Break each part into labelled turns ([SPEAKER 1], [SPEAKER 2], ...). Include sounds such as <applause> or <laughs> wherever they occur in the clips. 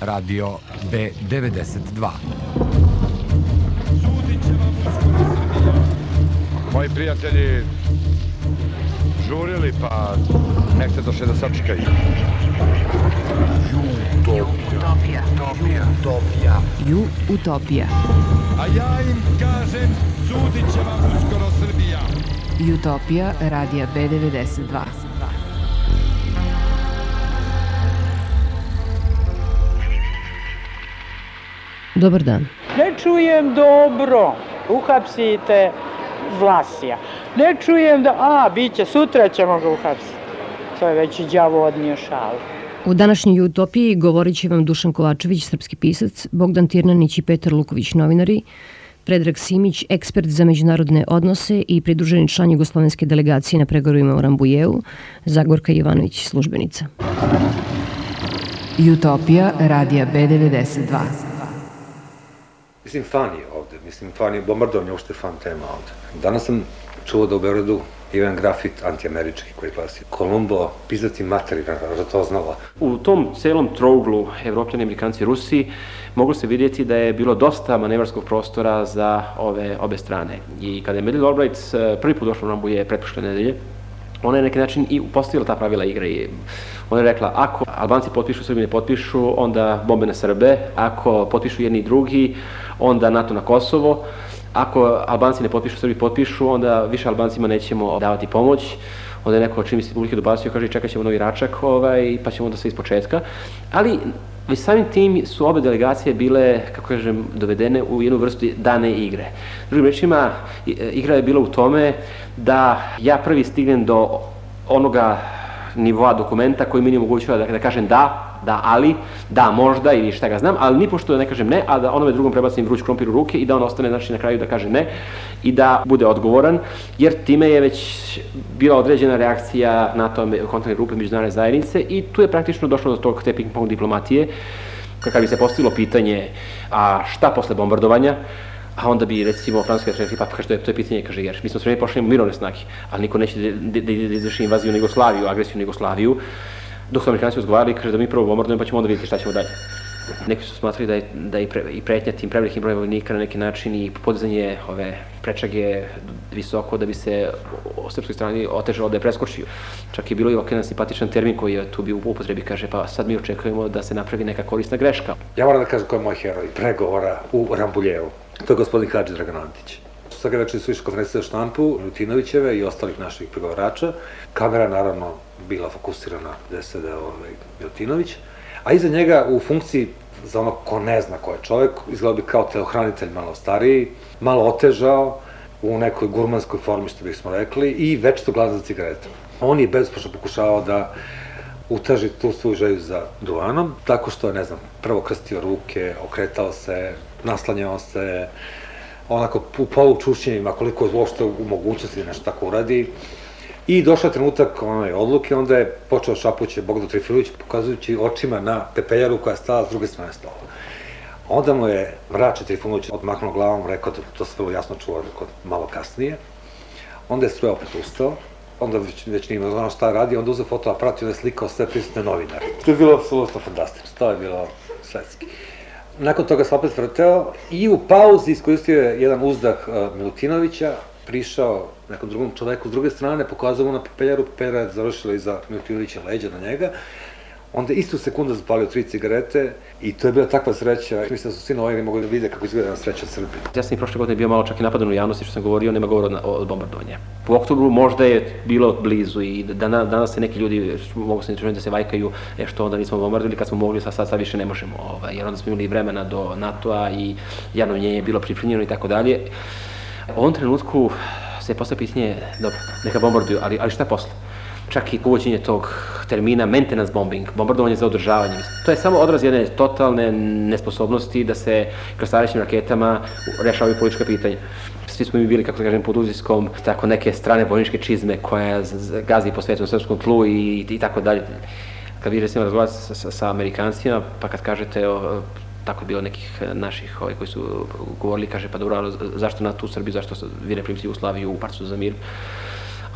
[SPEAKER 1] radio B92.
[SPEAKER 2] Moji prijatelji žurili, pa nek se došle da sačekaju.
[SPEAKER 3] Utopija. Utopija.
[SPEAKER 4] Utopija.
[SPEAKER 2] A ja im kažem, sudit će vam uskoro Srbija.
[SPEAKER 4] Utopija radija B92. Dobar dan.
[SPEAKER 5] Ne čujem dobro. Uhapsite Vlasija. Ne čujem da, a, bit će, sutra ćemo ga uhapsiti. To je već i đavo odnio šalu.
[SPEAKER 4] U današnjoj Utopiji govorit će vam Dušan Kovačević, srpski pisac, Bogdan Tirnanić i Petar Luković, novinari, Predrag Simić, ekspert za međunarodne odnose i pridruženi član jugoslovenske delegacije na pregovorima u Rambujevu, Zagorka Jovanović, službenica. Utopija radija B92.
[SPEAKER 6] Mislim, fan je ovde, mislim, fan je bombardovanje, uopšte fan tema ovde. Danas sam čuo da u Beogradu jedan grafit antiamerički koji glasi Kolumbo, pizdati materi, ratoznala.
[SPEAKER 7] U tom celom trouglu Evropljani, Amerikanci Rusi moglo se vidjeti da je bilo dosta manevarskog prostora za ove obe strane. I kada je Madeleine Albright eh, prvi put došla u Rambuje pretpošle nedelje, ona je neki način i postavila ta pravila igre i ona je rekla ako Albanci potpišu, Srbi ne potpišu, onda bombe na Srbe, ako potpišu jedni i drugi, onda NATO na Kosovo, ako Albanci ne potpišu, Srbi potpišu, onda više Albancima nećemo davati pomoć. Onda je neko čim se publike dobacio, kaže čekat ćemo novi račak, ovaj, pa ćemo onda sve iz početka. Ali već samim tim su obe delegacije bile, kako kažem, dovedene u jednu vrstu dane igre. Drugim rečima, igra je bila u tome da ja prvi stignem do onoga nivoa dokumenta koji meni omogućava da, da kažem da, da, ali, da, možda ili šta ga znam, ali ni pošto da ne kažem ne, a da onome drugom prebacim vruć krompir u ruke i da on ostane znači, na kraju da kaže ne i da bude odgovoran, jer time je već bila određena reakcija NATO kontaktne grupe međunarodne zajednice i tu je praktično došlo do tog te ping-pong diplomatije, kada bi se postavilo pitanje a šta posle bombardovanja, a onda bi recimo francuska rekli pa kaže to je, to je pitanje kaže jer mi smo sve pošli mirovne snage, ali niko neće da, da, da izvrši invaziju na Jugoslaviju, agresiju na Jugoslaviju, dok su Amerikanci razgovarali, kaže da mi prvo bombardujemo pa ćemo onda vidjeti šta ćemo dalje. Neki su smatrali da je, da je pre, i pretnja tim prevelikim brojem vojnika na neki način i podizanje ove prečage visoko da bi se o srpskoj strani otežalo da je preskočio. Čak je bilo i okrenan simpatičan termin koji je tu bio u upotrebi, kaže pa sad mi očekujemo da se napravi neka korisna greška.
[SPEAKER 6] Ja moram da kažem ko je moj heroj pregovora u Rambuljevu. To je gospodin Hadži Draganantić. Sad ga večeri su išli konferencije za štampu Lutinovićeve i ostalih naših pregovarača. Kamera naravno bila fokusirana gde se da ovaj, Milutinović, a iza njega u funkciji za ono ko ne zna ko je čovek, izgleda bi kao telohranitelj malo stariji, malo otežao, u nekoj gurmanskoj formi, što bismo rekli, i večito glada za cigaretom. On je bezpošno pokušavao da utaži tu svoju želju za duvanom, tako što je, ne znam, prvo krstio ruke, okretao se, naslanjao se, onako u polu čušnjevima, koliko je uopšte u mogućnosti da nešto tako uradi. I došao trenutak onaj odluke, onda je počeo šapuće Bogdan Trifilović pokazujući očima na pepeljaru koja je stala s druge strane stola. Onda mu je Vrače Trifunović odmahnuo glavom, rekao da to sve jasno čuo kod malo kasnije. Onda je sve opet ustao, onda već, već nije znao šta radi, onda uzeo fotoaparat i onda je slikao sve prisutne novinare. To je bilo apsolutno fantastično, to je bilo svetski. Nakon toga se opet vrteo i u pauzi iskoristio je jedan uzdah uh, Milutinovića, prišao nekom drugom čoveku s druge strane, pokazao mu na pepeljaru, pepeljara je završila iza Milutinovića leđa na njega, onda istu sekundu zapalio tri cigarete i to je bila takva sreća. Mislim da su svi novinari mogli da vide kako izgleda sreća Srbije.
[SPEAKER 7] Ja sam i prošle godine bio malo čak i napadan u javnosti što sam govorio, nema govora o, o bombardovanje. U oktobru možda je bilo blizu i dana, danas se neki ljudi mogu se da se vajkaju, e što onda nismo bombardovali kad smo mogli, sad, sad, sad više ne možemo, ovaj, jer onda smo imali vremena do NATO-a i javno mnjenje je bilo pripremljeno i tako dalje. U ovom trenutku se postavlja pitanje, dobro, neka bombarduju, ali, ali šta posle? Čak i uvođenje tog termina maintenance bombing, bombardovanje za održavanje. To je samo odraz jedne totalne nesposobnosti da se krstarećim raketama rešavaju politička pitanja. Svi smo mi bili, kako da kažem, pod uziskom tako neke strane vojničke čizme koja gazi po svetu na srpskom tlu i, i tako dalje. Kad vi recimo razgovarate sa, sa, sa Amerikancima, pa kad kažete o, tako je bilo nekih naših ovaj, koji su govorili, kaže, pa dobro, zašto na tu Srbiju, zašto vi ne primite Jugoslaviju u parcu za mir?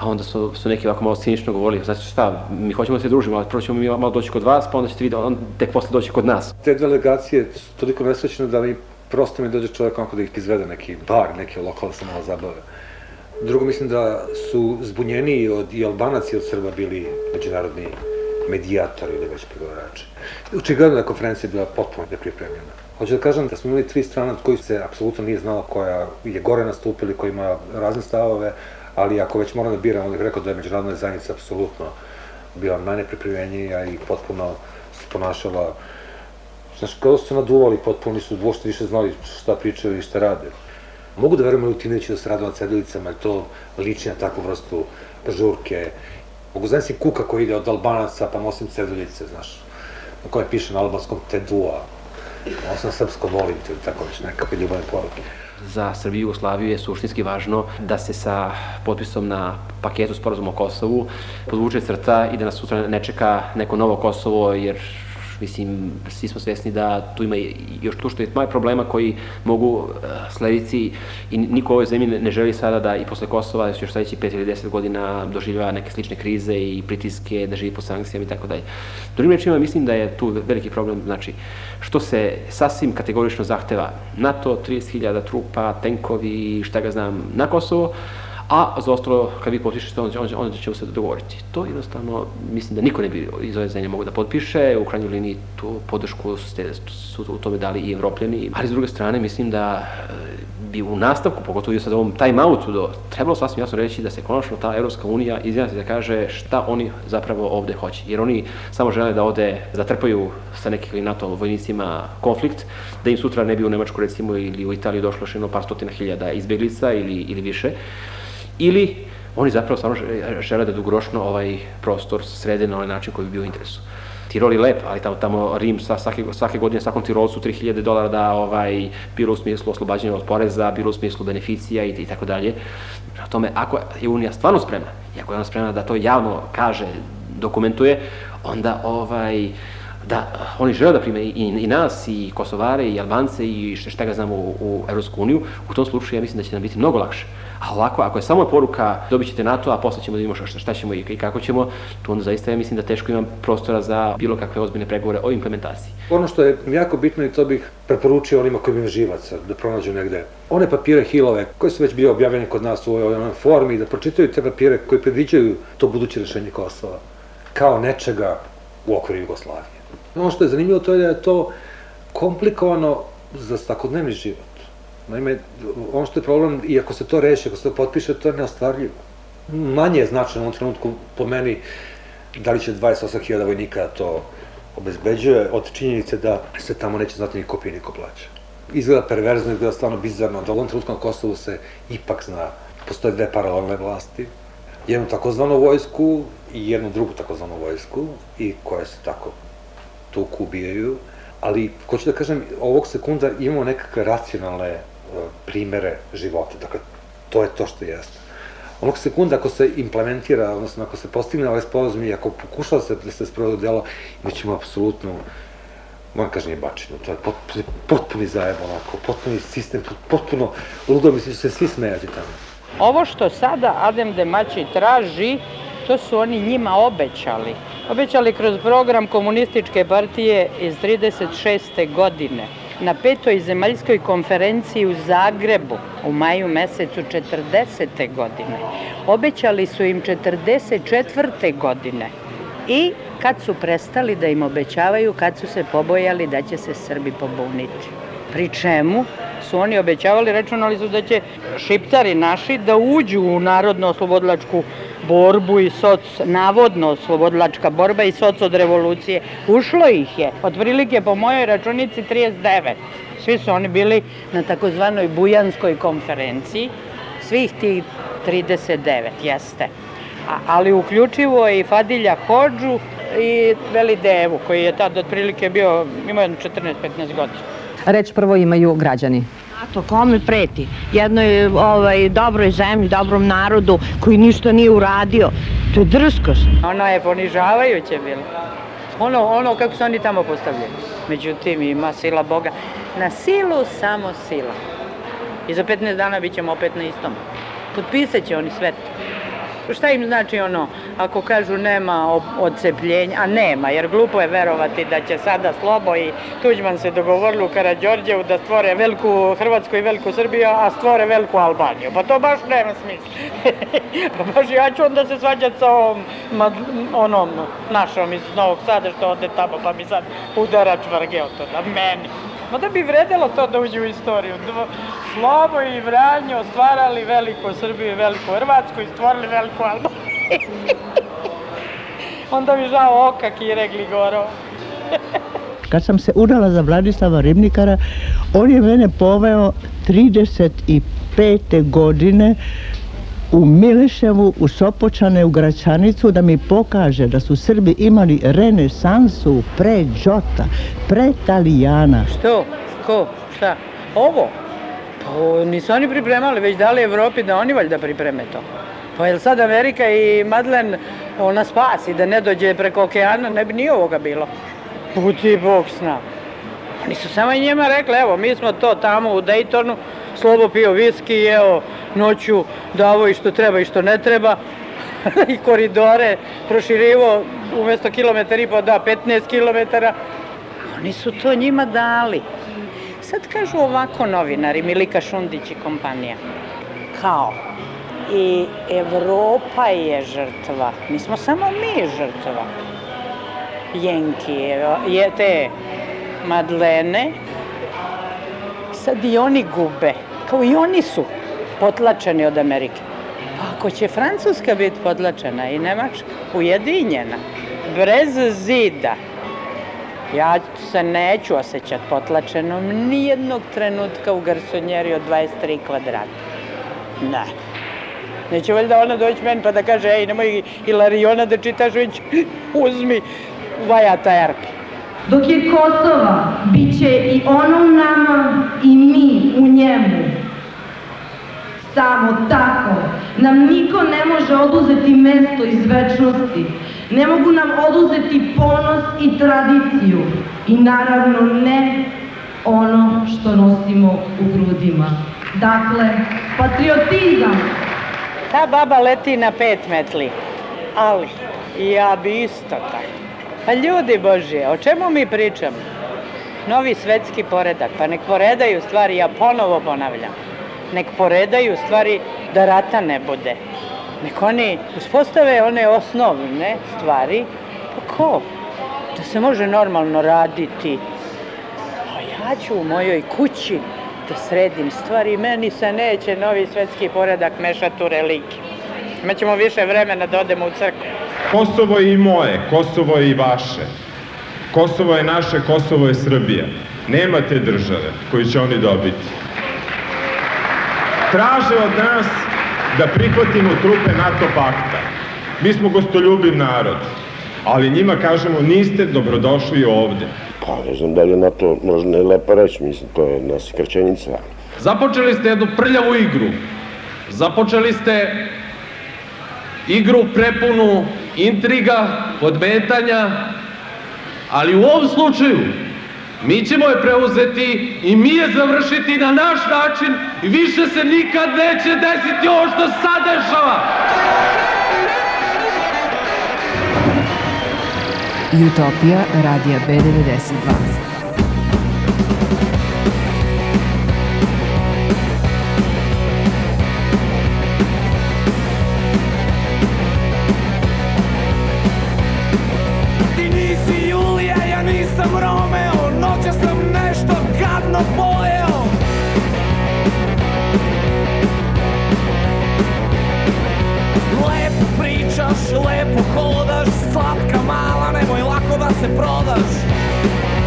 [SPEAKER 7] A onda su, su neki ovako malo cinično govorili, znači šta, mi hoćemo da se družimo, ali prvo ćemo mi malo doći kod vas, pa onda ćete vidjeti, on tek posle doći kod nas.
[SPEAKER 6] Te delegacije su toliko nesrećne da mi prosto mi dođe čovjek onako da ih izvede neki bar, neki lokal se malo zabave. Drugo, mislim da su zbunjeni od i Albanac i od Srba bili međunarodni medijatori ili već pregovarači. Očigledno da konferencija bila potpuno nepripremljena. Hoću da kažem da smo imali tri strana od kojih se apsolutno nije znalo koja je gore nastupili, koja ima razne stavove, ali ako već moram da biram, onda bih rekao da je međunarodna zajednica apsolutno bila najnepripremljenija i potpuno se ponašala Znaš, kao su se naduvali, potpuno nisu uopšte više znali šta pričaju i šta rade. Mogu da verujem Milutinoviću da se radila cedulicama, je to liči na takvu vrstu žurke. Mogu znam si kuka koji ide od Albanaca pa nosim ceduljice, znaš, na koje piše na albanskom tedua, on sam srpsko volim te, tako već nekakve ljubavne poruke.
[SPEAKER 7] Za Srbiju i Jugoslaviju je suštinski važno da se sa potpisom na paketu sporazuma o Kosovu podvuče crta i da nas sutra ne čeka neko novo Kosovo, jer Mislim, svi smo svesni da tu ima još tu što je maj problema koji mogu uh, slediti i niko u ovoj zemlji ne želi sada da i posle Kosova još sledeći 5 ili 10 godina doživljava neke slične krize i pritiske, da živi po sankcijama i tako dalje. Drugim rečima, mislim da je tu veliki problem, znači, što se sasvim kategorično zahteva NATO, 30.000 trupa, tenkovi, šta ga znam, na Kosovo, a za ostalo, kad vi potpišete, onda, onda, onda ćemo se dogovoriti. To jednostavno, mislim da niko ne bi iz ove zemlje mogu da potpiše, u krajnjoj liniji tu podršku ste, su u tome dali i evropljani, ali s druge strane mislim da e, bi u nastavku, pogotovo i sad ovom time-outu, do, trebalo sasvim jasno reći da se konačno ta Evropska unija izjasni da kaže šta oni zapravo ovde hoće. Jer oni samo žele da ovde zatrpaju sa nekih NATO vojnicima konflikt, da im sutra ne bi u Nemačku recimo ili u Italiju došlo još par stotina hiljada izbeglica ili, ili više ili oni zapravo stvarno žele da dugoročno ovaj prostor srede na onaj način koji bi bio interesu. Tirol je lep, ali tamo, tamo Rim sa, svake, svake godine svakom Tirolcu 3000 dolara da ovaj, bilo u smislu oslobađanja od poreza, bilo u smislu beneficija i, i tako dalje. Na tome, ako je Unija stvarno spremna, i ako je ona spremna da to javno kaže, dokumentuje, onda ovaj, da oni žele da prime i, i nas, i Kosovare, i Albance, i šta ga znamo u, u Evropsku uniju, u tom slučaju ja mislim da će nam biti mnogo lakše. A ovako, ako je samo poruka dobit ćete NATO, a posle ćemo da vidimo šta, šta ćemo i, i kako ćemo, tu onda zaista ja mislim da teško imam prostora za bilo kakve ozbiljne pregovore o implementaciji.
[SPEAKER 6] Ono što je jako bitno i to bih preporučio onima koji imaju živaca da pronađu negde. One papire Hilove koji su već bili objavljeni kod nas u ovoj formi da pročitaju te papire koji predviđaju to buduće rešenje Kosova kao nečega u okviru Jugoslavije. Ono što je zanimljivo to je da je to komplikovano za svakodnevni život. Naime, ono što je problem, i ako se to reši, ako se to potpiše, to je neostvarljivo. Manje je značajno u ovom trenutku po meni da li će 28.000 vojnika to obezbeđuje od činjenice da se tamo neće znati ni kopije, niko plaća. Izgleda perverzno, izgleda stvarno bizarno, da u ovom trenutku na Kosovu se ipak zna, postoje dve paralelne vlasti, jednu takozvanu vojsku i jednu drugu takozvanu vojsku i koje se tako tuku ubijaju, ali hoću da kažem, ovog sekunda imamo nekakve racionalne primere života. Dakle, to je to što jeste. Onog sekunda ako se implementira, odnosno ako se postigne ovaj sporazum i ako pokušava se da se sprovede delo, imat ćemo apsolutno moram kažem je bačino, to je potpuni, potpuni zajeb, onako, potpuni sistem, potpuno ludo, mislim da se svi smejati tamo.
[SPEAKER 5] Ovo što sada Adem Demaći traži, to su oni njima obećali. Obećali kroz program komunističke partije iz 36. godine na petoj zemaljskoj konferenciji u Zagrebu u maju mesecu 40. godine. Obećali su im 44. godine i kad su prestali da im obećavaju, kad su se pobojali da će se Srbi pobuniti. Pri čemu su oni obećavali, računali su da će šiptari naši da uđu u narodno-oslobodlačku borbu i soc, navodno slobodlačka borba i soc od revolucije. Ušlo ih je, otprilike po mojoj računici 39. Svi su oni bili na takozvanoj Bujanskoj konferenciji, svih tih 39, jeste. A, ali uključivo i Fadilja Hođu i Veli Devu, koji je tad otprilike bio, imao 14-15 godina.
[SPEAKER 8] Reč prvo imaju građani.
[SPEAKER 9] NATO kome preti? Jednoj ovaj, dobroj zemlji, dobrom narodu koji ništa nije uradio. To je drskost.
[SPEAKER 5] Ono je ponižavajuće bilo. Ono, ono kako su oni tamo postavljeni. Međutim, ima sila Boga. Na silu samo sila. I za 15 dana bit ćemo opet na istom. Potpisat će oni sve. Šta im znači ono, ako kažu nema odcepljenja, a nema, jer glupo je verovati da će sada Slobo i Tuđman se dogovorili u Karadžorđevu da stvore veliku Hrvatsku i veliku Srbiju, a stvore veliku Albaniju. Pa to baš nema smisla. <laughs> pa baš ja ću onda se svađati sa ovom, onom našom iz Novog Sada što ode tamo, pa mi sad udara čvrge od to na meni. Ma da bi vredelo to da uđe u istoriju. Slobo i Vranjo stvarali veliku Srbiju i veliku Hrvatsku i stvorili veliku Albaniju. <laughs> Onda bi žao oka Kire Gligorova. <laughs>
[SPEAKER 10] Kad sam se udala za Vladislava Ribnikara, on je mene poveo 35. godine u Mileševu, u Sopočane, u Gračanicu da mi pokaže da su Srbi imali renesansu pre Đota, pre Talijana.
[SPEAKER 5] Što? Ko? Šta? Ovo? Pa nisu oni pripremali, već dali Evropi da oni valjda pripreme to. Pa je sad Amerika i Madlen ona spasi da ne dođe preko okeana, ne bi ni ovoga bilo. Puti Bog s nama. Oni su samo njima rekli, evo, mi smo to tamo u Daytonu, slobo pio viski, evo, noću davo i što treba i što ne treba, <laughs> i koridore proširivo, umesto kilometar i po da 15 kilometara. Oni su to njima dali. Sad kažu ovako novinari, Milika Šundić i kompanija, kao, i Evropa je žrtva, mi smo samo mi žrtva. Jenki, je te Madlene, sad i oni gube, kao i oni su potlačeni od Amerike. Pa ako će Francuska biti potlačena i Nemačka, ujedinjena, brez zida, ja se neću osjećati potlačenom nijednog trenutka u garsonjeri od 23 kvadrata. Ne. Neće valjda ona doći meni pa da kaže, ej, nemoj Ilariona da čitaš, već uzmi vajata erke.
[SPEAKER 11] Dok je Kosova, bit će i ono u nama i mi u njemu. Samo tako nam niko ne može oduzeti mesto iz večnosti. Ne mogu nam oduzeti ponos i tradiciju. I naravno ne ono što nosimo u grudima. Dakle, patriotizam.
[SPEAKER 5] Ta baba leti na pet metli, ali ja bi isto tako. Pa ljudi Božje, o čemu mi pričamo? Novi svetski poredak, pa nek poredaju stvari, ja ponovo ponavljam. Nek poredaju stvari da rata ne bude. Nek oni uspostave one osnovne stvari, pa ko? Da se može normalno raditi. A ja ću u mojoj kući da sredim stvari, meni se neće novi svetski poredak mešati u religiju. Imaćemo više vremena da odemo u crkvu.
[SPEAKER 12] Kosovo je i moje, Kosovo je i vaše. Kosovo je naše, Kosovo je Srbija. Nema te države koju će oni dobiti. Traže od nas da prihvatimo trupe NATO pakta. Mi smo gostoljubiv narod, ali njima kažemo niste dobrodošli ovde.
[SPEAKER 13] Pa ne znam da li je NATO možda ne lepa reći, mislim, to je nas kraćenica.
[SPEAKER 14] Započeli ste jednu prljavu igru. Započeli ste igru prepunu intriga, podmetanja, ali u ovom slučaju mi ćemo je preuzeti i mi je završiti na naš način i više se nikad neće desiti ovo što sad dešava.
[SPEAKER 4] Utopija radija B92.
[SPEAKER 15] Nemoj lako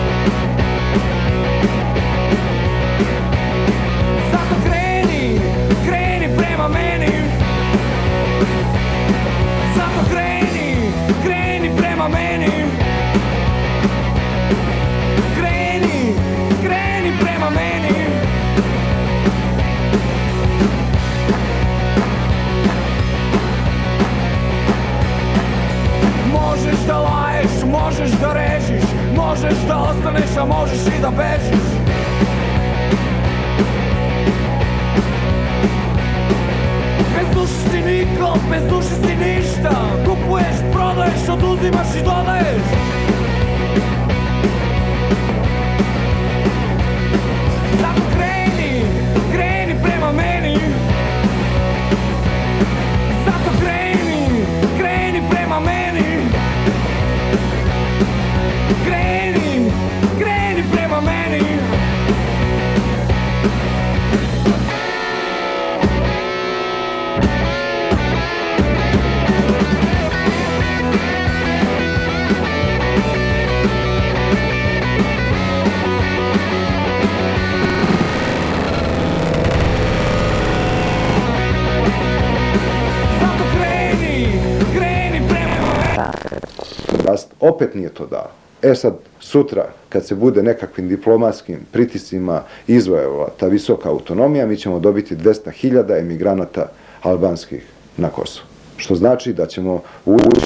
[SPEAKER 16] opet nije to dao. E sad, sutra, kad se bude nekakvim diplomatskim pritiscima izvojeva ta visoka autonomija, mi ćemo dobiti 200.000 emigranata albanskih na Kosovo. Što znači da ćemo ući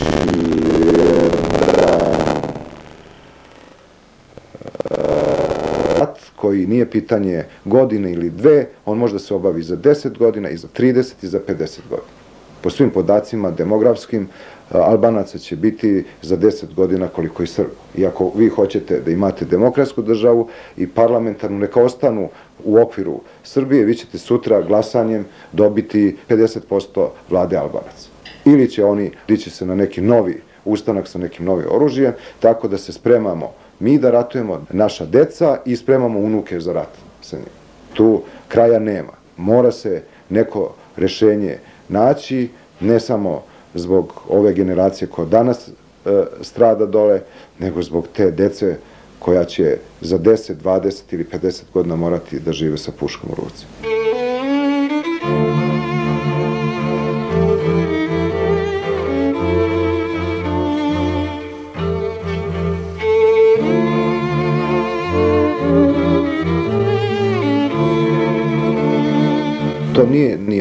[SPEAKER 16] koji nije pitanje godine ili dve, on može da se obavi za 10 godina, i za 30 i za 50 godina. Po svim podacima demografskim, Albanaca će biti za 10 godina koliko i Srba. I ako vi hoćete da imate demokratsku državu i parlamentarnu, neka ostanu u okviru Srbije, vi ćete sutra glasanjem dobiti 50% vlade Albanaca. Ili će oni dići se na neki novi ustanak sa nekim novim oružjem, tako da se spremamo mi da ratujemo, naša deca i spremamo unuke za rat sa njim. Tu kraja nema. Mora se neko rešenje naći, ne samo zbog ove generacije koja danas e, strada dole, nego zbog te dece koja će za 10, 20 ili 50 godina morati da žive sa puškom u ruci.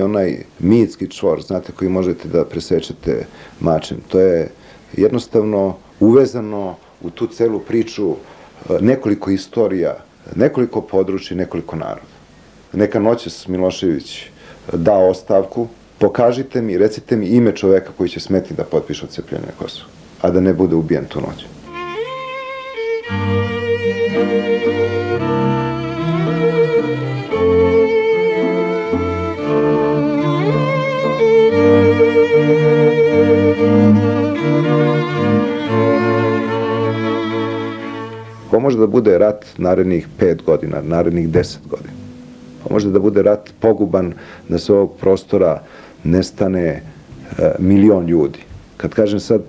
[SPEAKER 16] Onaj mitski čvor, znate, koji možete da presečete mačem. To je jednostavno uvezano u tu celu priču e, nekoliko istorija, nekoliko područja, nekoliko naroda. Neka noćas Milošević da ostavku, pokažite mi, recite mi ime čoveka koji će smeti da potpiše odcepljenje Kosova, a da ne bude ubijen tu noć. Može da bude rat narednih pet godina, narednih deset godina? Pa može da bude rat poguban da se ovog prostora nestane e, milion ljudi. Kad kažem sad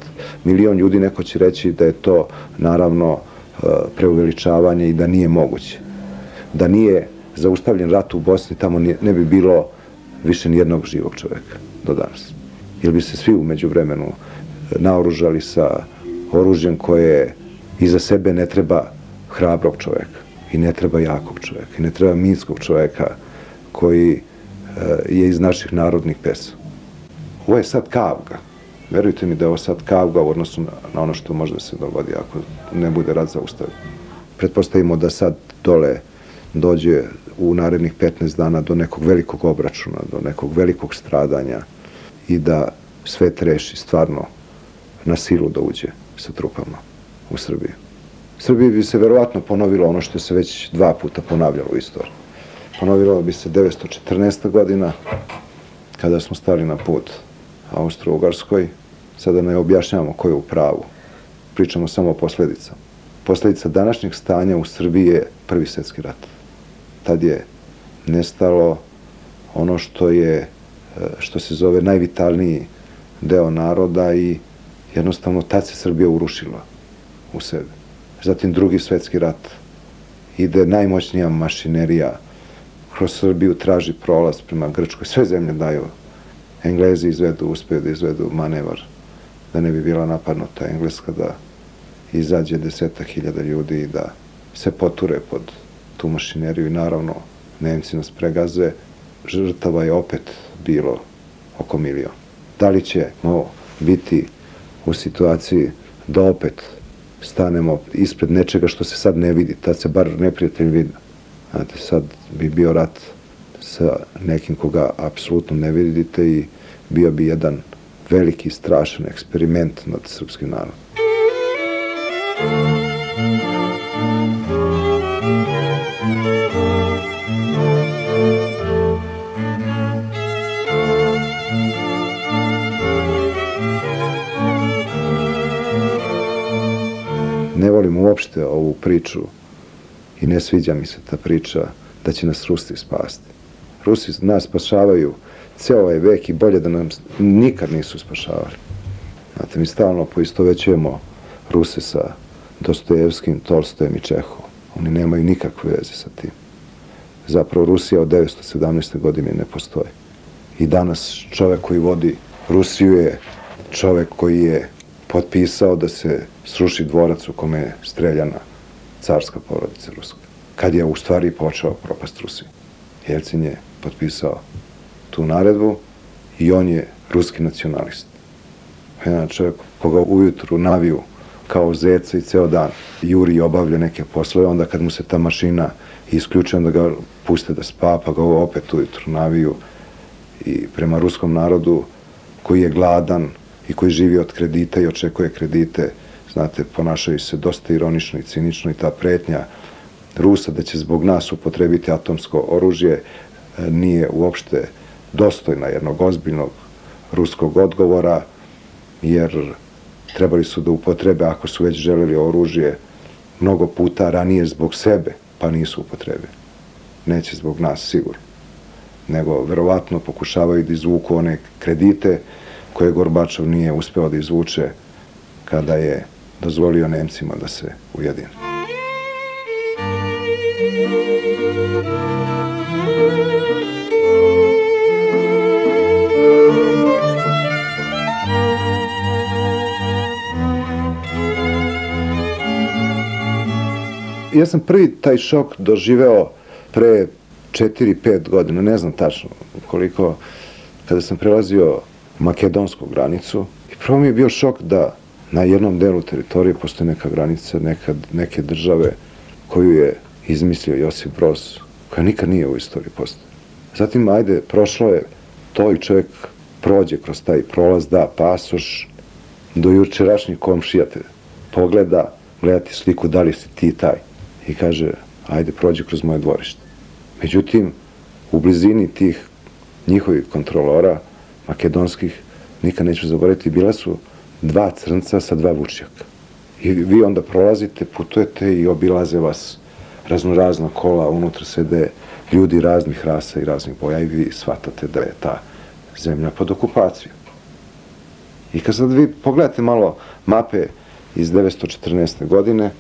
[SPEAKER 16] milion ljudi, neko će reći da je to naravno e, preuveličavanje i da nije moguće. Da nije zaustavljen rat u Bosni, tamo ne bi bilo više nijednog živog čoveka do danas. Ili bi se svi umeđu vremenu naoružali sa oružjem koje iza sebe ne treba hrabrog čoveka i ne treba jakog čoveka i ne treba minskog čoveka koji e, je iz naših narodnih pesa. Ovo je sad kavga. Verujte mi da je ovo sad kavga u odnosu na, ono što može da se dogodi ako ne bude rad zaustavljen. Pretpostavimo da sad dole dođe u narednih 15 dana do nekog velikog obračuna, do nekog velikog stradanja i da sve treši stvarno na silu da uđe sa trupama u Srbiji. Srbiji bi se verovatno ponovilo ono što se već dva puta ponavljalo u istoriji. Ponovilo bi se 914. godina, kada smo stali na put Austro-Ugarskoj. Sada ne objašnjavamo ko je u pravu. Pričamo samo o posledicama. Posledica današnjeg stanja u Srbiji je prvi svetski rat. Tad je nestalo ono što je, što se zove najvitalniji deo naroda i jednostavno tad se Srbija urušila u sebe. Zatim drugi svetski rat. Ide najmoćnija mašinerija kroz Srbiju traži prolaz prema Grčkoj. Sve zemlje daju. Englezi izvedu, uspeju da izvedu manevar da ne bi bila napadnuta Engleska, da izađe deseta hiljada ljudi i da se poture pod tu mašineriju i naravno Nemci nas pregaze. Žrtava je opet bilo oko milion. Da li ćemo biti u situaciji da opet stanemo ispred nečega što se sad ne vidi, tad se bar neprijatelj vidi. Znate, sad bi bio rat sa nekim koga apsolutno ne vidite i bio bi jedan veliki, strašan eksperiment nad srpskim narodom. Uopšte ovu priču i ne sviđa mi se ta priča da će nas Rusi spasti. Rusi nas spašavaju ceo ovaj vek i bolje da nam nikad nisu spašavali. Znate, mi stalno poistovećujemo Ruse sa Dostojevskim, Tolstojem i Čehovom. Oni nemaju nikakve veze sa tim. Zapravo Rusija od 917. godine ne postoji. I danas čovek koji vodi Rusiju je čovek koji je potpisao da se sruši dvorac u kome je streljana carska porodica ruska. Kad je u stvari počeo propast Rusije. Jelcin je potpisao tu naredbu i on je ruski nacionalist. Jedan čovjek koga ujutru naviju kao zeca i ceo dan juri i obavlja neke poslove, onda kad mu se ta mašina isključi, onda ga puste da spa, pa ga opet ujutru naviju i prema ruskom narodu koji je gladan i koji živi od kredita i očekuje kredite, znate, ponašaju se dosta ironično i cinično i ta pretnja Rusa da će zbog nas upotrebiti atomsko oružje e, nije uopšte dostojna jednog ozbiljnog ruskog odgovora, jer trebali su da upotrebe, ako su već želeli oružje, mnogo puta ranije zbog sebe, pa nisu upotrebili. Neće zbog nas, sigurno. Nego, verovatno, pokušavaju da izvuku one kredite koje Gorbačov nije uspeo da izvuče kada je dozvolio Nemcima da se ujedine. Ja sam prvi taj šok doživeo pre 4-5 godina, ne znam tačno koliko, kada sam prelazio makedonsku granicu. I prvo mi je bio šok da na jednom delu teritorije postoji neka granica neka, neke države koju je izmislio Josip Broz, koja nikad nije u istoriji postoje. Zatim, ajde, prošlo je to i čovjek prođe kroz taj prolaz, da pasoš, do jučerašnjih komšija te pogleda, gledati sliku da li si ti taj i kaže, ajde, prođe kroz moje dvorište. Međutim, u blizini tih njihovih kontrolora, makedonskih, nikad neću zaboraviti, bila su dva crnca sa dva vučjaka. I vi onda prolazite, putujete i obilaze vas raznorazna kola, unutra sede ljudi raznih rasa i raznih boja i vi shvatate da je ta zemlja pod okupacijom. I kad sad vi pogledate malo mape iz 914. godine,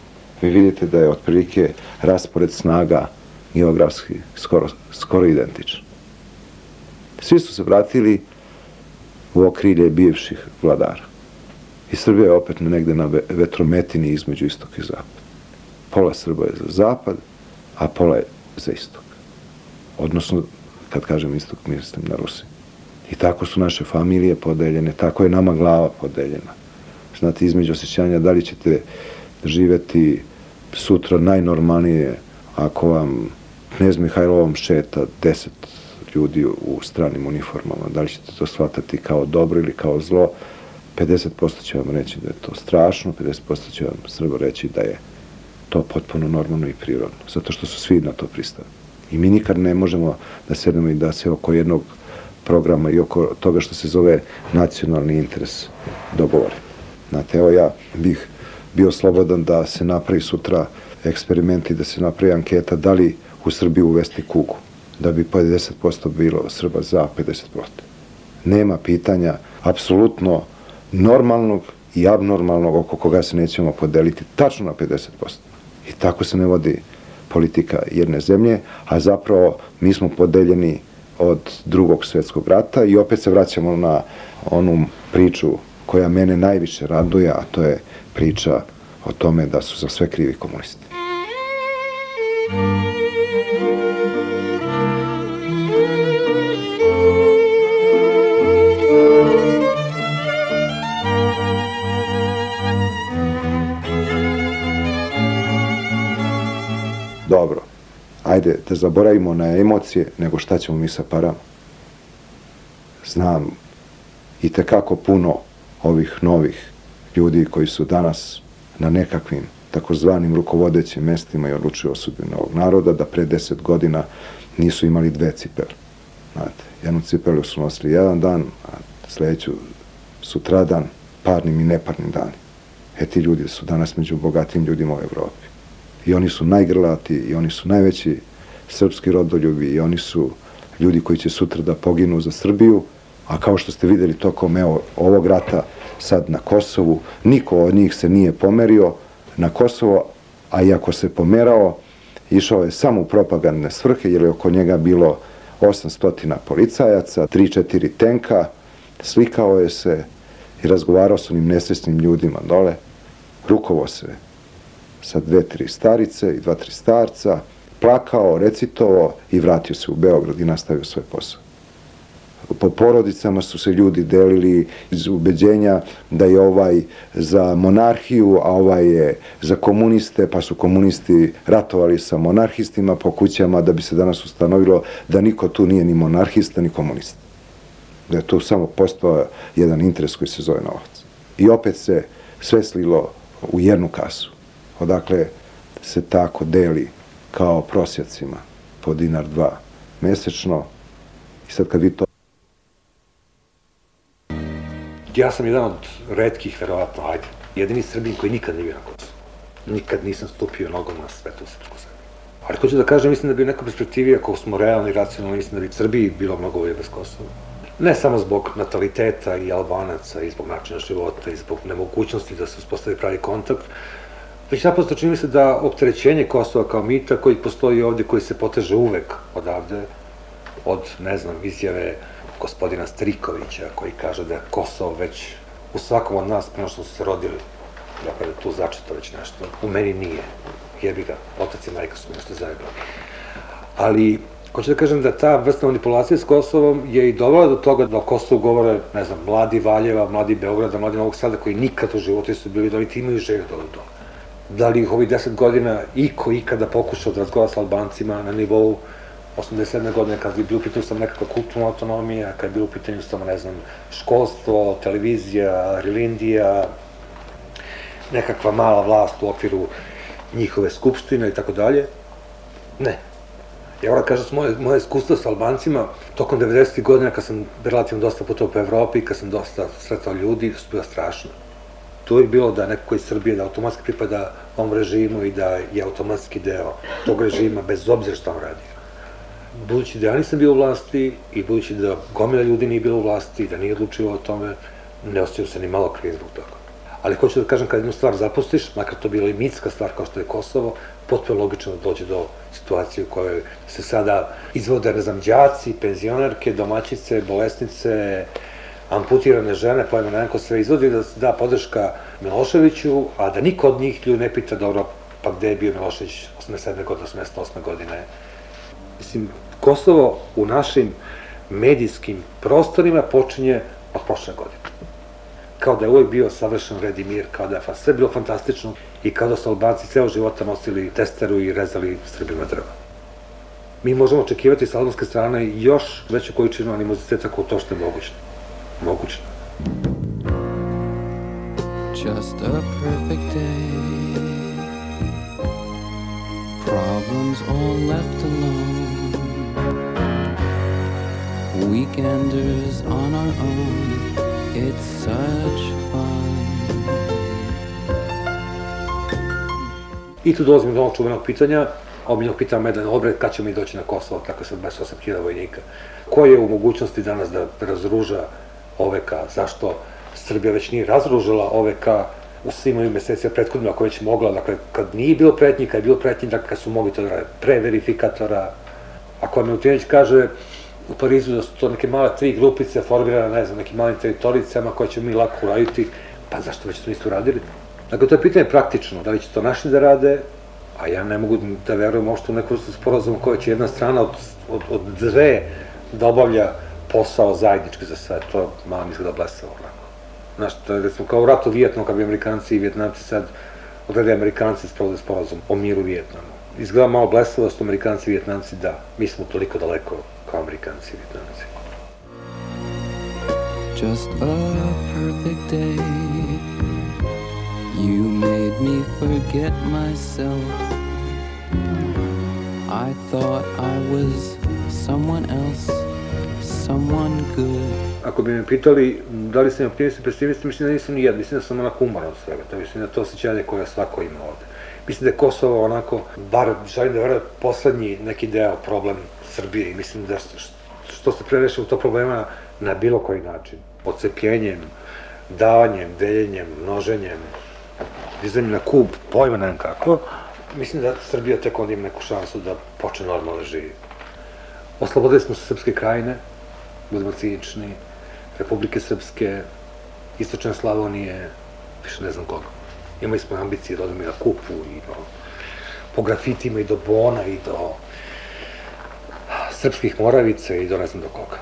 [SPEAKER 16] vi vidite da je otprilike raspored snaga geografski skoro, skoro identičan. Svi su se vratili u okrilje bivših vladara. I Srbija je opet negde na vetrometini između istok i zapad. Pola Srba je za zapad, a pola je za istok. Odnosno, kad kažem istok, mislim na Rusi. I tako su naše familije podeljene, tako je nama glava podeljena. Znate, između osjećanja da li ćete živeti sutra najnormalnije ako vam knjez Mihajlovom šeta deset ljudi u stranim uniformama, da li ćete to shvatati kao dobro ili kao zlo, 50% će vam reći da je to strašno, 50% će vam Srbo reći da je to potpuno normalno i prirodno, zato što su svi na to pristali. I mi nikad ne možemo da sedemo i da se oko jednog programa i oko toga što se zove nacionalni interes dogovori. Znate, evo ja bih bio slobodan da se napravi sutra eksperimenti, da se napravi anketa da li u Srbiji uvesti kugu, da bi 50% bilo Srba za, 50%. Nema pitanja apsolutno normalnog i abnormalnog oko koga se nećemo podeliti tačno na 50%. I tako se ne vodi politika jedne zemlje, a zapravo mi smo podeljeni od drugog svetskog rata i opet se vraćamo na onu priču koja mene najviše raduje, a to je priča o tome da su za sve krivi komunisti. Dobro, ajde da zaboravimo na emocije, nego šta ćemo mi sa parama. Znam i tekako puno ovih novih ljudi koji su danas na nekakvim takozvanim rukovodećim mestima i odlučuju o sudbinu ovog naroda, da pre deset godina nisu imali dve cipele. Znate, jednu cipelu su nosili jedan dan, a sledeću sutradan, parnim i neparnim dani. E ti ljudi su danas među bogatim ljudima u Evropi. I oni su najgrlati, i oni su najveći srpski rodoljubi, i oni su ljudi koji će sutra da poginu za Srbiju, a kao što ste videli tokom evo, ovog rata sad na Kosovu, niko od njih se nije pomerio na Kosovo, a iako se pomerao, išao je samo u propagandne svrhe, jer je oko njega bilo 800 policajaca, 3-4 tenka, slikao je se i razgovarao s onim nesvesnim ljudima dole, rukovo se sa dve, tri starice i dva, tri starca, plakao, recitovao i vratio se u Beograd i nastavio svoj posao. Po porodicama su se ljudi delili iz ubeđenja da je ovaj za monarhiju, a ovaj je za komuniste, pa su komunisti ratovali sa monarhistima po kućama da bi se danas ustanovilo da niko tu nije ni monarhista ni komunista. Da je tu samo postao jedan interes koji se zove novac. I opet se sve slilo u jednu kasu. Odakle se tako deli kao prosjacima po dinar dva mesečno. I sad kad vi to
[SPEAKER 6] Ja sam jedan od redkih, verovatno, ajde, jedini Srbin koji nikad nije bio na Kosovu. Nikad nisam stupio nogom na svetu srpsku zemlju. Ali hoću da kažem, mislim da bi u nekoj perspektivi, ako smo realni racionalni, mislim da bi Srbiji bilo mnogo bolje bez Kosova. Ne samo zbog nataliteta i albanaca i zbog načina života i zbog nemogućnosti da se uspostavi pravi kontakt, već naprosto čini mi se da opterećenje Kosova kao mita koji postoji ovde, koji se poteže uvek odavde, od, ne znam, izjave gospodina Strikovića, koji kaže da je Kosovo već u svakom od nas, prema što su se rodili, da je tu začeto već nešto. U meni nije. Jebi ga, otac i majka su nešto zajedno. Ali, hoću da kažem da ta vrsta manipulacije s Kosovom je i dovela do toga da o Kosovu govore, ne znam, mladi Valjeva, mladi Beograda, mladi Novog Sada, koji nikad u životu su bili da imaju želju da do toga. Da li ih ovih deset godina iko ikada pokušao da razgovara sa Albancima na nivou 87. godine, kad je bilo u pitanju samo nekakva kulturna autonomija, kad je bilo u pitanju samo, ne znam, školstvo, televizija, relindija, nekakva mala vlast u okviru njihove skupštine i tako dalje. Ne. Ja moram kažem, moje, moje iskustvo sa Albancima, tokom 90. godina, kad sam relativno dosta putovao po Evropi, kad sam dosta sretao ljudi, su bila strašno. Tu je bilo da neko iz Srbije da automatski pripada ovom režimu i da je automatski deo tog režima, bez obzira što on radi budući da ja nisam bio u vlasti i budući da gomila ljudi nije bilo u vlasti i da nije odlučio o tome, ne osjećam se ni malo kriv zbog toga. Ali hoću da kažem, kad jednu stvar zapustiš, makar to bila i mitska stvar kao što je Kosovo, potpuno logično da dođe do situacije u kojoj se sada izvode, ne znam, džaci, penzionerke, domaćice, bolesnice, amputirane žene, pojma na neko sve izvodi, da da podrška Miloševiću, a da niko od njih ljudi ne pita, dobro, pa gde je bio Milošević 87. godine, 88. godine, Mislim, Kosovo u našim medijskim prostorima počinje od prošle godine. Kao da je uvek bio savršen red i mir, kao da je sve bilo fantastično i kao da su Albanci ceo života nosili testeru i rezali Srbima drva. Mi možemo očekivati sa albanske strane još veću količinu animoziteta kao to što je moguće. Moguće. Just a perfect day Problems all left alone weekenders on our own. It's such fun. I tu dolazimo do ovog čuvenog pitanja, obiljnog pitanja Medan Obred, kad ćemo mi doći na Kosovo, tako sa 28.000 vojnika. Ko je u mogućnosti danas da razruža OVK? Zašto Srbija već nije razružila OVK u svim ovim mesecima prethodnim, ako već mogla, dakle, kad nije bilo pretnji, kad je bilo pretnji, dakle, kad su mogli to da rade, pre verifikatora. Ako Milutinović kaže, u Parizu da su to neke male tri grupice formirane, ne znam, nekim malim teritoricama koje ćemo mi lako uraditi, pa zašto već to niste uradili? Dakle, to je pitanje praktično, da li će to naši da rade, a ja ne mogu da verujem možda u neku vrstu sporazuma koja će jedna strana od, od, od dve da obavlja posao zajednički za sve, to malo mi izgleda blesavo. Znaš, to je recimo kao u ratu Vijetnom, kad bi Amerikanci i Vjetnamci sad odrede Amerikanci sprovode sporazum o miru Vijetnamu. Izgleda malo blesavo da su Amerikanci i Vjetnamci, da, mi smo toliko daleko kao Amerikanci i Vjetnamci.
[SPEAKER 17] just a perfect day. You made me forget myself. I thought I was someone else, someone good.
[SPEAKER 6] Ako bi me pitali da li sam optimist i pesimist, mislim da nisam ni jedan, mislim da sam onako umoran od svega, to mislim da to osjećanje koje svako ima ovde. Mislim da je Kosovo onako, bar želim da verujem, poslednji neki deo problem Srbije i mislim da što se pre rešimo to problema na bilo koji način, ocepljenjem, davanjem, deljenjem, množenjem, dizanjem na kub, pojma nevim kako, mislim da Srbija tek onda ima neku šansu da počne normalno da živi. Oslobodili smo se Srpske krajine, budemo cinični, Republike Srpske, Istočne Slavonije, više ne znam koga. Imali smo ambicije da odemo i na kupu i do, po grafitima i do Bona i do srpskih moravica i do ne znam do koga.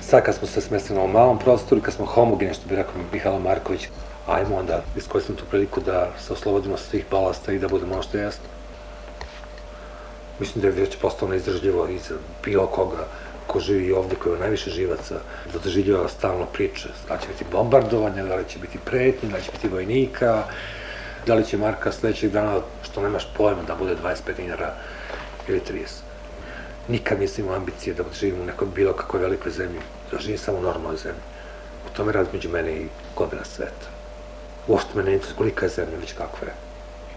[SPEAKER 6] Sad kad smo se smestili na ovom malom prostoru, kad smo homogeni, što bi rekao Mihajlo Marković, ajmo onda iskoristimo tu priliku da se oslobodimo svih balasta i da budemo ono što jesno. Mislim da je već postao neizdržljivo i za bilo koga ko živi ovde, koji je najviše živaca, da doživljava stalno priče. Da će biti bombardovanja, da li će biti pretnje, da li će biti vojnika, da li će Marka sledećeg dana, što nemaš pojma, da bude 25 dinara ili 30. Nikad nisam imao ambicije da živim u nekoj bilo kakvoj velikoj zemlji, da živim samo u normalnoj zemlji. U tome rad među mene i godina sveta. Uopšte me ne interesuje kolika je zemlja, već kakva je.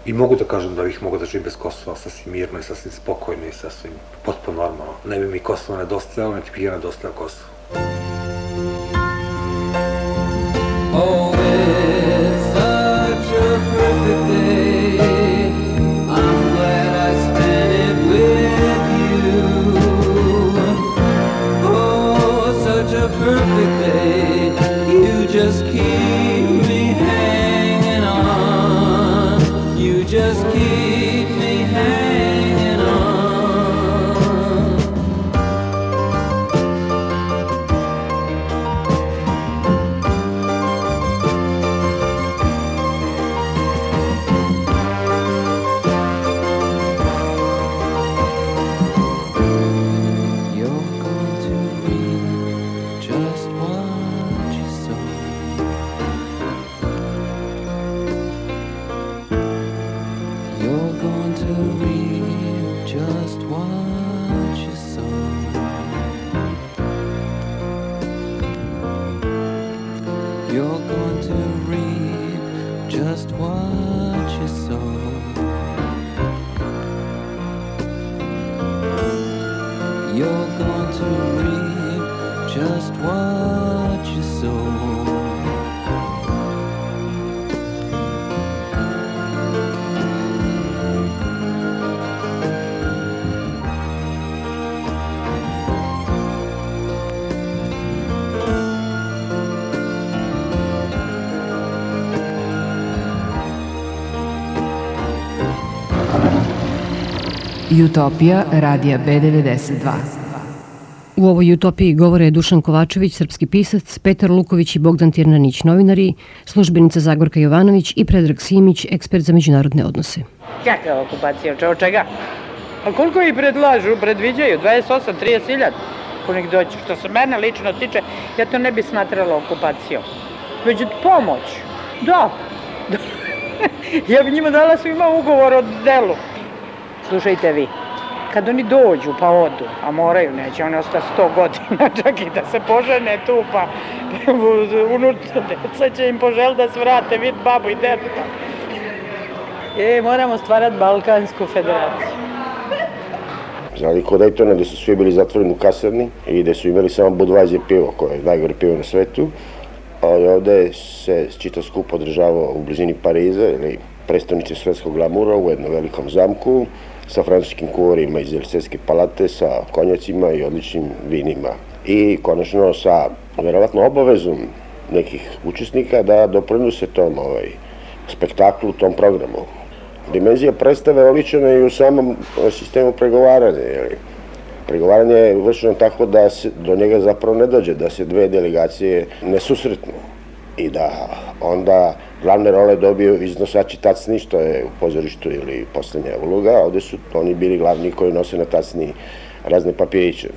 [SPEAKER 6] I mogu da kažem da bih mogao da živim bez Kosova sasvim mirno i sasvim spokojno i sasvim potpuno normalno. Ne bi mi Kosovo nedostajalo, niti bi ja nedostajao Kosovo.
[SPEAKER 17] Oh,
[SPEAKER 18] Utopija radija B92.
[SPEAKER 4] U ovoj utopiji govore Dušan Kovačević, srpski pisac, Petar Luković i Bogdan Tirnanić, novinari, službenica Zagorka Jovanović i Predrag Simić, ekspert za međunarodne odnose.
[SPEAKER 5] Kakva okupacija, od čega? A koliko i predlažu, predviđaju? 28, 30 hiljada? Ko nek doći. Što se mene lično tiče, ja to ne bi smatrala okupacijom. Već pomoć. Da. <laughs> ja bi njima dala svima ugovor o delu. Slušajte vi, kad oni dođu pa odu, a moraju, neće oni ostati 100 godina, <laughs> čak i da se požene tu, pa <laughs> unutra deca će im požel da se vrate, vid babu i deta. E, moramo stvarati Balkansku federaciju. <laughs>
[SPEAKER 13] Znali kod Daytona gde su svi bili zatvoreni u kasarni i gde su imali samo Budweiser pivo, koje je najgore pivo na svetu. Ali ovde se čitav skup održavao u blizini Pariza ili prestonice svetskog glamura u jednom velikom zamku sa francuskim kuvarima iz Elseske palate, sa konjacima i odličnim vinima. I konačno sa verovatno obavezom nekih učesnika da doprinose tom ovaj, spektaklu, tom programu. Dimenzija predstave oličena je i u samom eh, sistemu pregovaranja. Jeli. Pregovaranje je vršeno tako da se do njega zapravo ne dođe, da se dve delegacije ne susretnu i da onda glavne role dobiju iznosači tacni, što je u pozorištu ili poslednja uloga, a ovde su oni bili glavni koji nose na tacni razne papiriće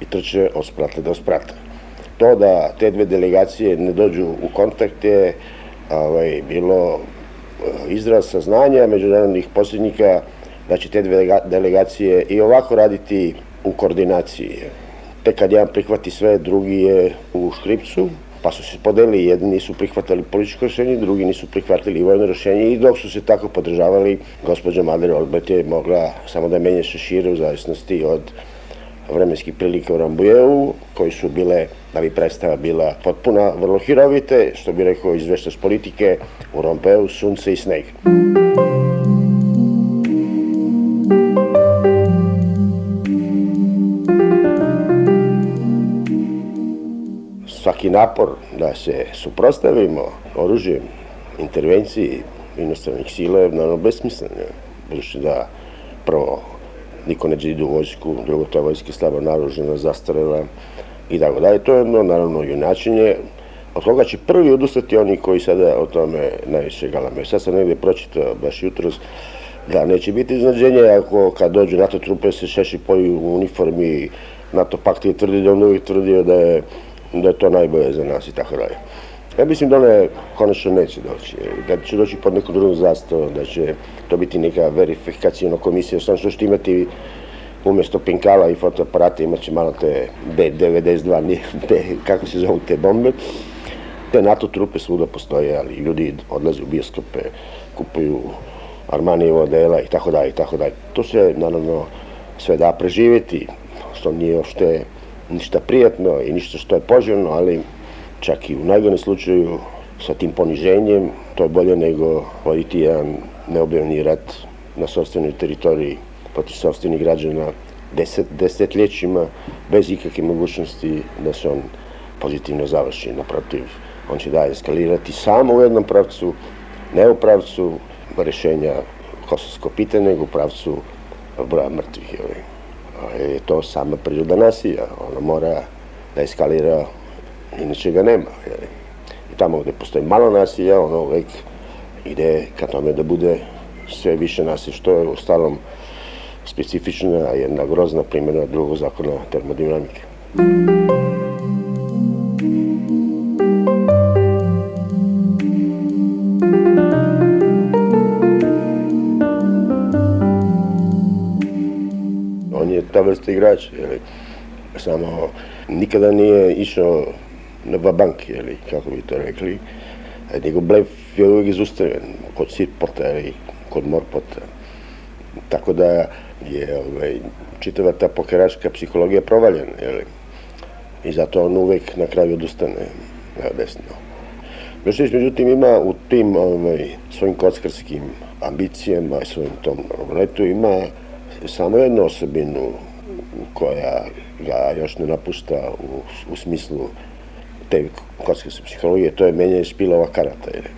[SPEAKER 13] i trče od sprata do sprata. To da te dve delegacije ne dođu u kontakt je ovaj, bilo eh, izraz saznanja međunarodnih posljednika da će te dve delegacije i ovako raditi u koordinaciji. Tek kad jedan prihvati sve, drugi je u škripcu, pa su se podelili, jedni nisu prihvatali političko rešenje, drugi nisu prihvatili vojno rešenje i dok su se tako podržavali, gospođa Madre Olbet je mogla samo da menje šešire u zavisnosti od vremenskih prilika u Rambujevu, koji su bile, da bi predstava bila potpuna, vrlo hirovite, što bi rekao izveštač politike, u Rambujevu sunce i sneg. Svaki napor da se suprostavimo oružjem intervenciji inostranih sila je naravno besmislen. Budući da prvo niko neće ide u vojsku, drugo ta vojska je slabo naružena, zastarela i tako dalje. To je jedno, naravno, junačenje, od koga će prvi odustati oni koji sada o tome najviše galame. Sad sam negde pročitao baš jutros da neće biti iznadženje ako kad dođu NATO trupe se šeši poju u uniformi NATO pakt je tvrdi da on uvijek tvrdio da je da je to najbolje za nas i tako dalje. Ja mislim da one konačno neće doći, da će doći pod nekom drugom zastavom, da će to biti neka verifikacijona komisija, samo što ćete imati umjesto pinkala i fotoaparata imat će malo te B-92, nije kako se zovu te bombe. Te NATO trupe svuda postoje, ali ljudi odlaze u bioskope, kupuju Armanijeva odela i tako dalje i tako dalje. To se naravno sve da preživjeti, što nije ošte ništa prijatno i ništa što je poželjno, ali čak i u najgorem slučaju sa tim poniženjem, to je bolje nego voditi jedan neobjavni rat na sobstvenoj teritoriji protiv sobstvenih građana deset, desetljećima bez ikakve mogućnosti da se on pozitivno završi. Naprotiv, on će da eskalirati samo u jednom pravcu, ne u pravcu rešenja kosovskog pitanja, nego u pravcu broja mrtvih. Jel? Je to sama priroda nasilja. Ono mora da eskalira, inače ga nema. I tamo gde postoji malo nasilja, ono uvek ide ka tome da bude sve više nasilja, što je u stalom specifična jedna grozna primjena drugog zakona termodinamike. Ta vrsta igrača, jeli. Samo nikada nije išao na babank, jeli, kako bi to rekli. Njegov blef je uvijek izustavljen, kod sirpota ili kod morpota. Tako da je ovaj, čitava ta pokeračka psihologija provaljena, jeli. I zato on uvek na kraju odustane na desno. Milošević, međutim, ima u tim ovaj, svojim kockarskim ambicijama, svojim tom roletu, ima samo jednu osobinu koja ga još ne napušta u, u smislu te kockarske psihologije, to je menjanje špilova karata. Jer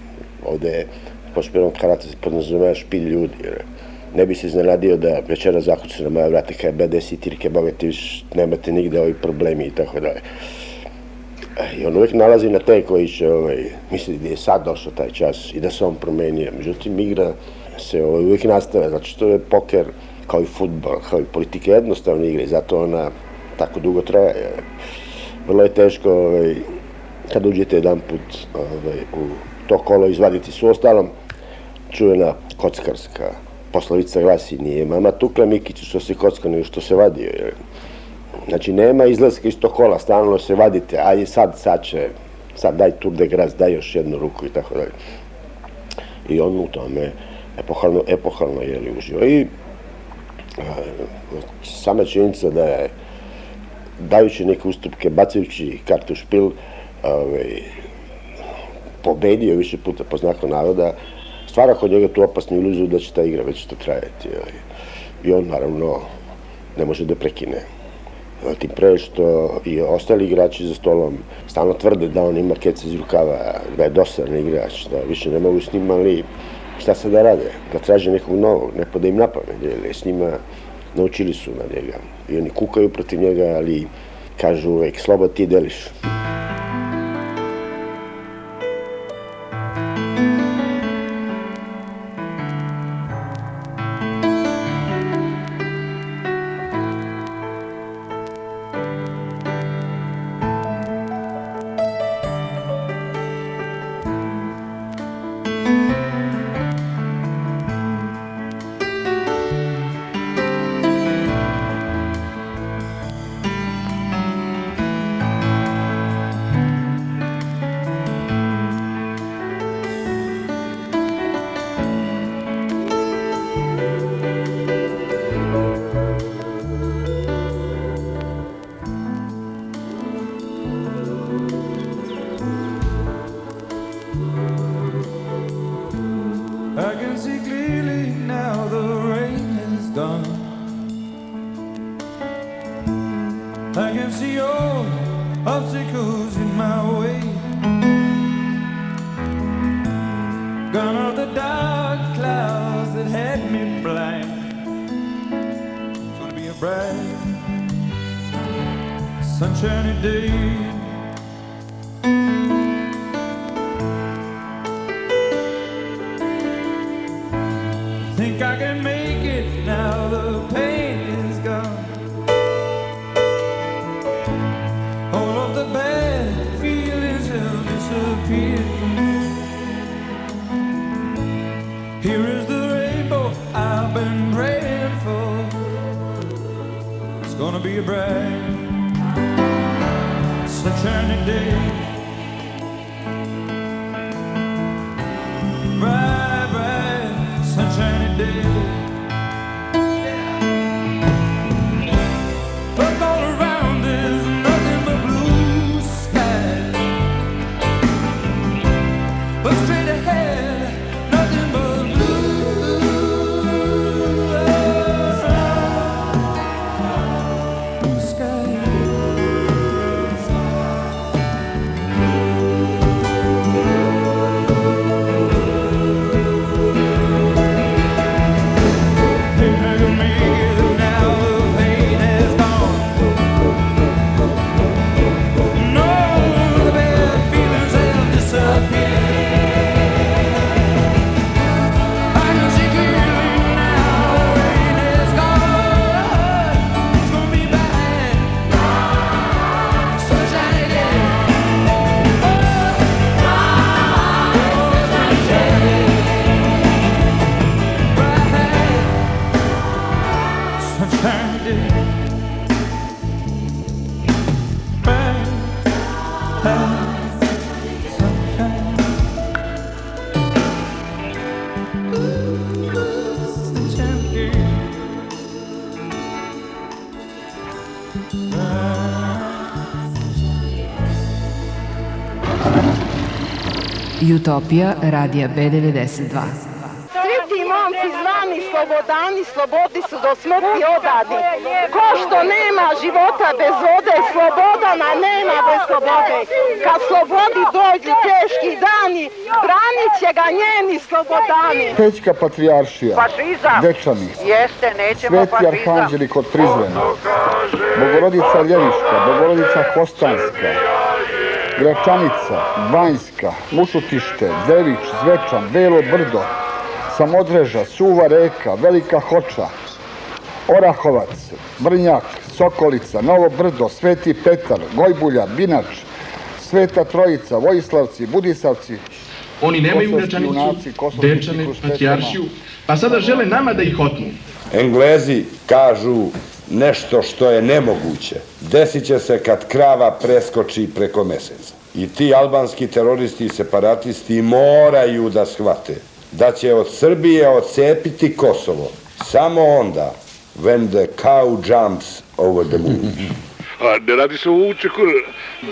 [SPEAKER 13] ovde je po špilom karata se podnazumeva špilj ljudi. Jer ne bi se iznenadio da večera zakuca na moja vrata kada BD si tirke, viš, nemate nigde ovi problemi i tako dalje. I on uvek nalazi na te koji će, ovaj, misli da je sad došao taj čas i da se on promenio. Međutim, igra se ovaj, uvek nastave, znači što je poker kao i futbol, kao i politika jednostavna igra i zato ona tako dugo traje. Vrlo je teško ovaj, kad uđete jedan put ovaj, u to kolo izvaditi su ostalom čuvena kockarska poslovica glasi nije mama tukla Mikiću što se kocka nego što se vadio. Jer, znači nema izlaska iz tog kola, stalno se vadite, aj sad, sad će, sad daj tur de gras, daj još jednu ruku i tako dalje. I on u tome epohalno, epohalno je li uživo. I sama činjenica da je dajući neke ustupke, bacajući kartu špil, ovaj, pobedio više puta po znaku naroda, stvara kod njega tu opasnu iluziju da će ta igra već to trajati. Ovaj. I on naravno ne može da prekine. Tim pre što i ostali igrači za stolom stalno tvrde da on ima kece iz rukava, da je dosadan igrač, da više ne mogu s njim, ali šta se da rade? Da traže nekog novog, ne da im napamet, jer s njima naučili su na njega. I oni kukaju protiv njega, ali kažu uvek, slobo ti deliš.
[SPEAKER 18] Utopija radija B92.
[SPEAKER 19] Svi ti momci zvani slobodani, slobodi su do smrti odadi. Ko što nema života bez vode, slobodana nema bez slobode. Kad slobodi dođu teški dani, branit će ga njeni slobodani.
[SPEAKER 20] Pećka patrijaršija. Dečani,
[SPEAKER 19] Jeste, nećemo
[SPEAKER 20] Sveti arhanđeli kod Prizrena, Bogorodica Ljeviška, Bogorodica Hostanska, Gračanica, Banjska, Mušutište, Dević, Zvečan, Belo Brdo, Samodreža, Suva reka, Velika Hoča, Orahovac, Brnjak, Sokolica, Novo Brdo, Sveti Petar, Gojbulja, Binač, Sveta Trojica, Vojislavci, Budisavci,
[SPEAKER 21] Oni nemaju gračanicu, Dečane, patrijaršiju, pa sada žele nama da ih otmu.
[SPEAKER 22] Englezi kažu nešto što je nemoguće. Desit će se kad krava preskoči preko meseca. I ti albanski teroristi i separatisti moraju da shvate da će od Srbije ocepiti Kosovo samo onda when the cow jumps over the moon.
[SPEAKER 23] A ne radi se o učeku,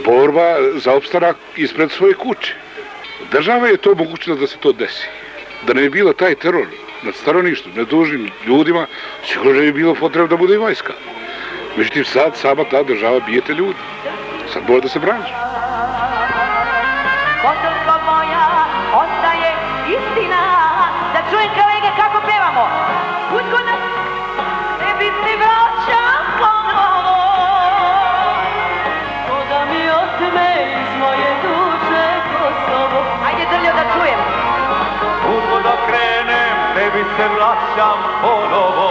[SPEAKER 23] borba za opstanak ispred svoje kuće. Država je to mogućila da se to desi. Da ne bi bilo taj teror nad stanovništvom, nad dužnim ljudima, sigurno bi bilo potrebno da bude i vojska. Međutim, sad sama ta država bijete ljudi. Sad mora da se braniš.
[SPEAKER 15] Se vraćam ponovo.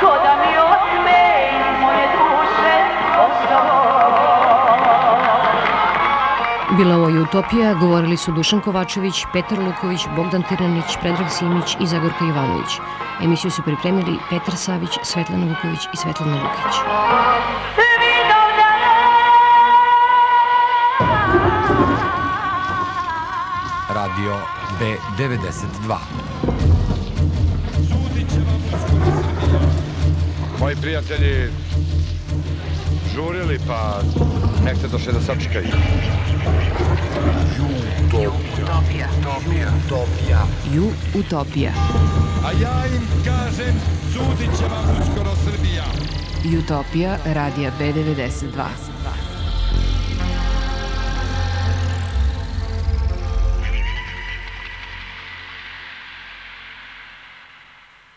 [SPEAKER 24] Ko da mi otme iz moje duše Kosovo
[SPEAKER 4] Bila ovo je Utopija, govorili su Dušan Kovačević, Petar Luković, Bogdan Tirnanić, Predrag Simić i Zagorka Ivanović. Emisiju su pripremili Petar Savić, Svetlana Vuković i Svetlana Lukić.
[SPEAKER 1] Radio B92.
[SPEAKER 2] Moji prijatelji žurili, pa nek se došle da sačekaju.
[SPEAKER 3] Utopija. Utopija.
[SPEAKER 18] Ju Utopija.
[SPEAKER 2] A ja im kažem, sudit će vam uskoro Srbija.
[SPEAKER 18] Utopija radija B92.